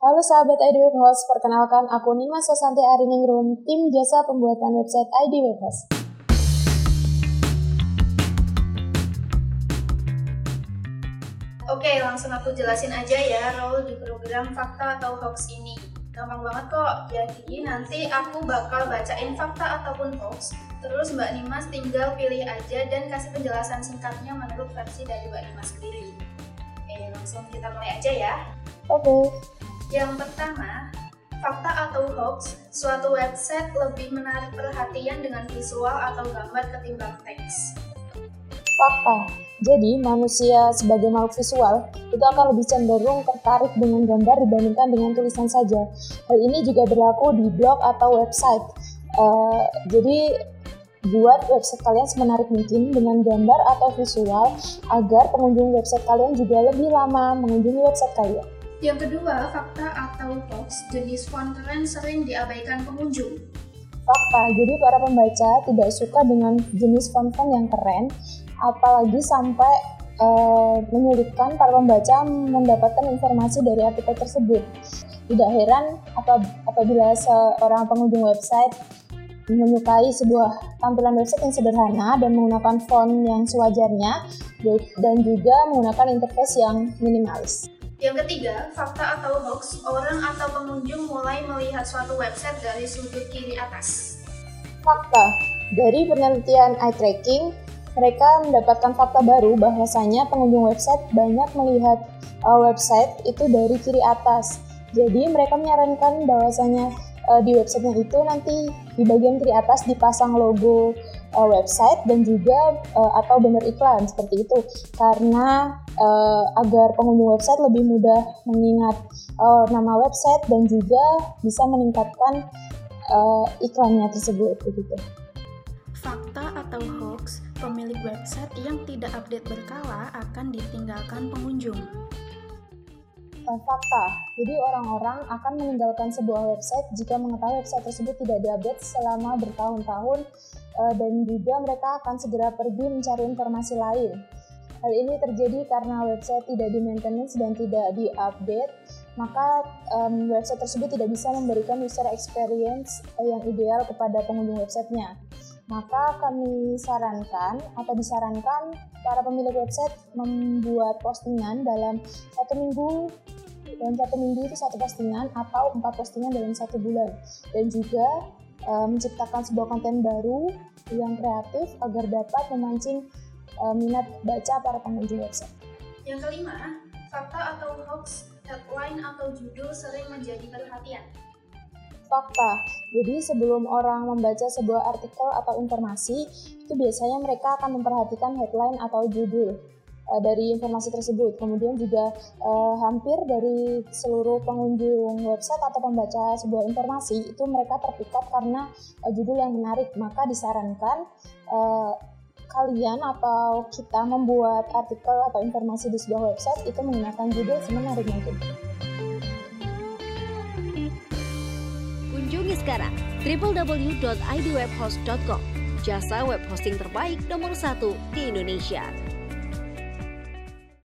Halo sahabat ID Web Host, perkenalkan aku Nima Sosanti Ariningrum, tim jasa pembuatan website ID Web Host. Oke, langsung aku jelasin aja ya role di program fakta atau hoax ini. Gampang banget kok, jadi nanti aku bakal bacain fakta ataupun hoax, terus Mbak Nimas tinggal pilih aja dan kasih penjelasan singkatnya menurut versi dari Mbak Nimas sendiri. Oke, langsung kita mulai aja ya. Oke, Yang pertama, fakta atau hoax, suatu website lebih menarik perhatian dengan visual atau gambar ketimbang teks. fakta. Jadi, manusia sebagai makhluk visual itu akan lebih cenderung tertarik dengan gambar dibandingkan dengan tulisan saja. Hal ini juga berlaku di blog atau website. Eh, jadi, buat website kalian semenarik mungkin dengan gambar atau visual agar pengunjung website kalian juga lebih lama mengunjungi website kalian. Yang kedua, fakta atau hoax, jenis font keren sering diabaikan pengunjung. Fakta, jadi para pembaca tidak suka dengan jenis font-font yang keren, apalagi sampai eh, menyulitkan para pembaca mendapatkan informasi dari artikel tersebut. Tidak heran apa- apabila seorang pengunjung website menyukai sebuah tampilan website yang sederhana dan menggunakan font yang sewajarnya dan juga menggunakan interface yang minimalis. Yang ketiga, fakta atau hoax, orang atau pengunjung mulai melihat suatu website dari sudut kiri atas. Fakta, dari penelitian eye tracking, mereka mendapatkan fakta baru bahwasanya pengunjung website banyak melihat uh, website itu dari kiri atas. Jadi mereka menyarankan bahwasanya uh, di websitenya itu nanti di bagian kiri atas dipasang logo uh, website dan juga uh, atau banner iklan seperti itu karena uh, agar pengunjung website lebih mudah mengingat uh, nama website dan juga bisa meningkatkan uh, iklannya tersebut begitu. Fakta atau hoax, pemilik website yang tidak update berkala akan ditinggalkan pengunjung. Fakta, jadi orang-orang akan meninggalkan sebuah website jika mengetahui website tersebut tidak diupdate selama bertahun-tahun uh, dan juga mereka akan segera pergi mencari informasi lain. Hal ini terjadi karena website tidak di-maintenance dan tidak di-update, maka um, website tersebut tidak bisa memberikan user experience uh, yang ideal kepada pengunjung websitenya. Maka kami sarankan atau disarankan para pemilik website membuat postingan dalam satu minggu dalam satu minggu itu satu postingan atau empat postingan dalam satu bulan dan juga uh, menciptakan sebuah konten baru yang kreatif agar dapat memancing uh, minat baca para pengunjung website. Yang kelima, fakta atau hoax, headline atau judul sering menjadi perhatian. Fakta. Jadi sebelum orang membaca sebuah artikel atau informasi, itu biasanya mereka akan memperhatikan headline atau judul uh, dari informasi tersebut. Kemudian juga uh, hampir dari seluruh pengunjung website atau pembaca sebuah informasi itu mereka terpikat karena uh, judul yang menarik. Maka disarankan uh, kalian atau kita membuat artikel atau informasi di sebuah website itu menggunakan judul semenarik mungkin. Kunjungi sekarang www.idwebhost.com, jasa web hosting terbaik nomor satu di Indonesia.